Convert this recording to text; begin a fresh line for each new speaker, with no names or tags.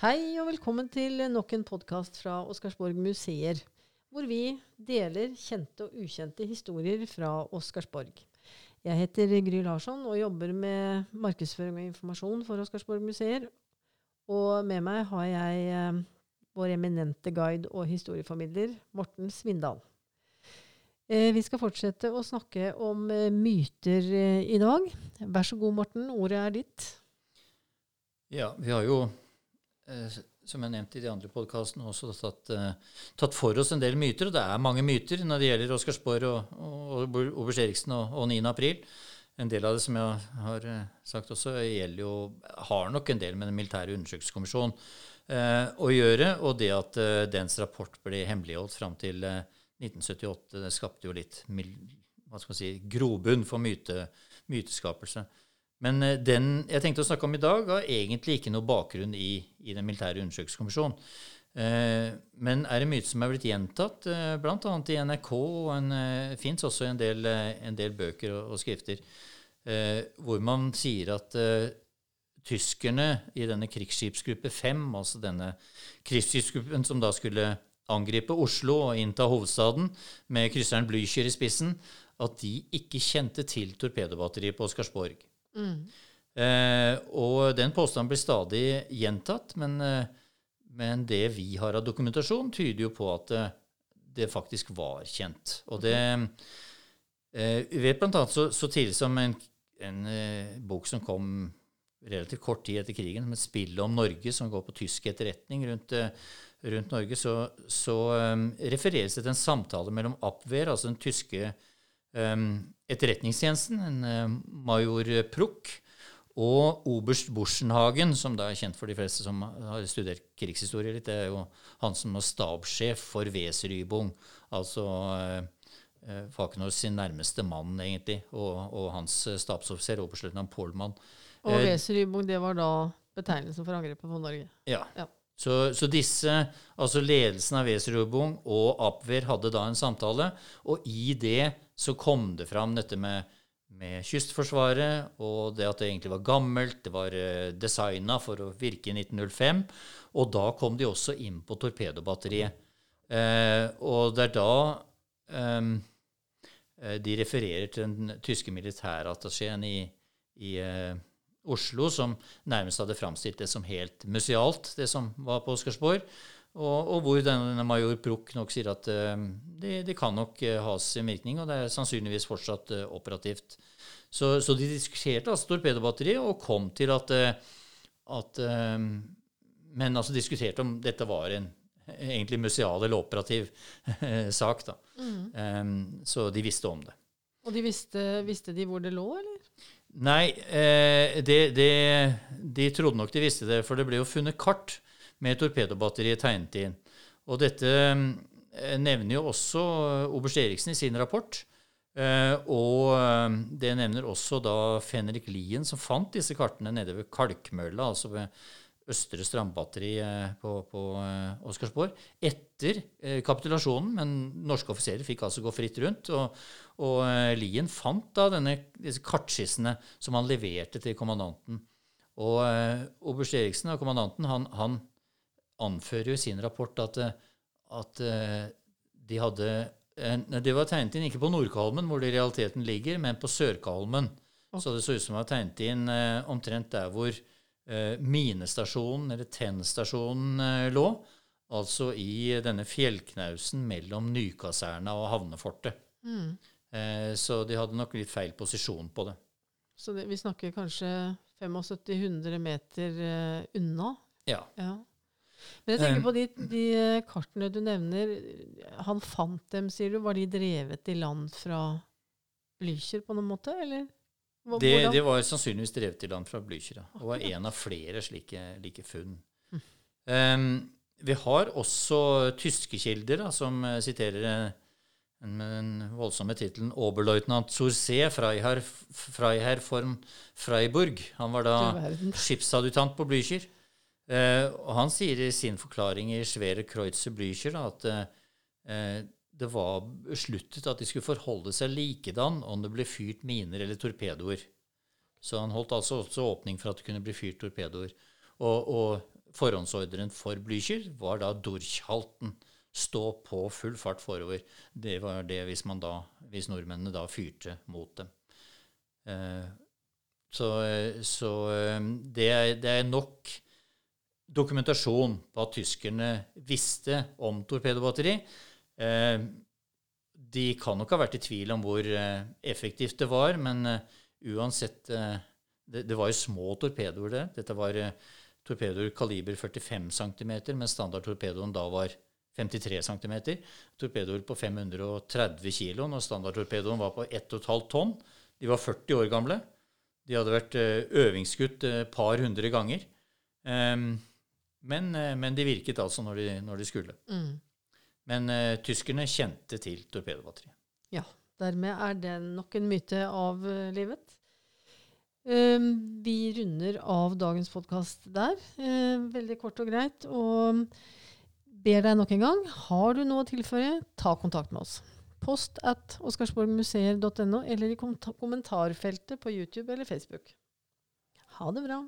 Hei og velkommen til nok en podkast fra Oscarsborg museer, hvor vi deler kjente og ukjente historier fra Oscarsborg. Jeg heter Gry Larsson og jobber med markedsføring og informasjon for Oscarsborg museer. Og med meg har jeg eh, vår eminente guide og historieformidler Morten Svindal. Eh, vi skal fortsette å snakke om eh, myter i dag. Vær så god, Morten. Ordet er ditt.
Ja, vi har jo, som jeg nevnte i de andre podkastene, også tatt, eh, tatt, for oss en del myter. Og det er mange myter når det gjelder Oscarsborg og, og, og Oberst Eriksen og, og 9. april. En del av det som jeg har eh, sagt også, gjelder jo, har nok en del med Den militære undersøkelseskommisjonen eh, å gjøre. Og det at eh, dens rapport ble hemmeligholdt fram til 1978, det skapte jo litt hva skal man si, grobunn for myte, myteskapelse. Men eh, den jeg tenkte å snakke om i dag, har egentlig ikke noe bakgrunn i, i Den militære undersøkelseskommisjonen. Eh, men er en myte som er blitt gjentatt, eh, bl.a. i NRK, og en, fins også en del, eh, en del, bøker og, og skrifter, hvor man sier at tyskerne i denne krigsskipsgruppe 5, altså denne krigsskipsgruppen som da skulle angripe Oslo og innta hovedstaden med krysseren Blücher i spissen, at de ikke kjente til torpedobatteriet på Oscarsborg. Mm. Eh, og den påstanden blir stadig gjentatt, men, eh, men, det vi har av dokumentasjon, tyder jo på at det, eh, det faktisk var kjent. Og det eh, Vi vet bl.a. Så, så tidlig som en, en eh, bok som kom relativt kort tid etter krigen, med 'Spillet om Norge', som går på tysk etterretning rundt, eh, rundt Norge, så, så um, refereres det til en samtale mellom Abwehr, altså den tyske etterretningstjenesten, en uh, major Prukk, og oberst Borsenhagen, som da er kjent for de fleste som har studert krigshistorie litt. Det er jo han som var stabssjef for Weserübung, altså eh, Falkenhorst sin nærmeste mann, egentlig, og, og hans stabsoffiser, oberstløytnant Pohlmann.
Og Weserübung, det var da betegnelsen for angrepet på Norge?
Ja. ja. Så, så, disse, altså ledelsen av Weserübung og Abwehr hadde da en samtale, og i det så kom det fram dette med, med Kystforsvaret, og det at det egentlig var gammelt, det var uh, designa for å virke i 1905. Og da kom de også inn på torpedobatteriet. Eh, og det er da eh, de refererer til den tyske militærattachéen i, i eh, Oslo, som nærmest hadde framstilt det som helt musealt, det som var på Oscarsborg. Og, og hvor denne major Bruch nok sier at det, det, kan nok uh, ha sin virkning, og det er sannsynligvis fortsatt uh, operativt. Så, så, de diskuterte altså torpedobatteriet og kom til at, at Men altså diskuterte om dette var en egentlig museal eller operativ sak. da. Mm. Um, så de visste om det.
Og de visste, visste de hvor det lå, eller?
Nei, eh, de, de, de trodde nok de visste det, for det ble jo funnet kart med torpedobatteriet tegnet inn. Og dette eh, nevner jo også oberst Eriksen i sin rapport. Eh, og eh, det nevner også da Fenrik Lien, som fant disse kartene nede ved Kalkmølla, altså ved Østre strandbatteri eh, på, på eh, Oscarsborg etter eh, kapitulasjonen. Men norske offiserer fikk altså gå fritt rundt. Og, og Lien fant da denne, disse kartskissene som han leverte til kommandanten. Og oberst Eriksen, og kommandanten, han, han, anfører jo i sin rapport at, at de hadde Det var tegnet inn ikke på Nordkalmen, hvor det i realiteten ligger, men på Sørkalmen. Så det så ut som det var tegnet inn omtrent der hvor eh, minestasjonen, eller tennstasjonen, eh, lå. Altså i denne fjellknausen mellom Nykaserna og havnefortet. Mm. Eh, så de hadde nok litt feil posisjon på det.
Så det, vi snakker kanskje 7500 meter unna?
Ja.
ja. Men jeg tenker på de, de, kartene du nevner. Han fant dem, sier du. Var de drevet i land fra Blücher på noen måte, eller?
Det, det, var sannsynligvis drevet i land fra Blücher. og var en av flere slike, like funn. Mm. Um, vi har også tyske kilder da, som uh, siterer med den voldsomme tittelen 'Oberleutnant Sourcé Freiherr, Freiherr von Freiburg'. Han var da skipsadjutant på Blücher. Uh, og han sier i sin forklaring i Svere Kreutzer Blücher at det var besluttet at de skulle forholde seg likedan om det ble fyrt miner eller torpedoer. Så han holdt altså også åpning for at det kunne bli fyrt torpedoer. Og, og forhåndsordren for Blücher var da Durchhalten. Stå på full fart forover. Det var det hvis, da, hvis nordmennene da fyrte mot dem. Eh, så, så det, er, det, er, nok dokumentasjon på at tyskerne visste om torpedobatteri. Eh, de kan nok ha vært i tvil om hvor eh, effektivt det var, men uansett det, var jo små torpedoer, det. Dette var torpedoer kaliber 45 cm, mens standardtorpedoen da var 53 cm. Torpedoer på 530 kg, og standardtorpedoen var på 1,5 tonn. De var 40 år gamle. De hadde vært eh, øvingsskutt et eh, par hundre ganger. Um, men, eh, men, de virket altså når de, når de skulle. Mm. Men uh, tyskerne kjente til torpedobatteriet.
Ja. Dermed er det nok en myte avlivet. Um, vi runder av dagens podkast der. Uh, veldig kort og greit. Og ber deg nok en gang, har du noe å tilføye, ta kontakt med oss. Post at oscarsborgmuseer.no eller i kommentarfeltet på YouTube eller Facebook. Ha det bra.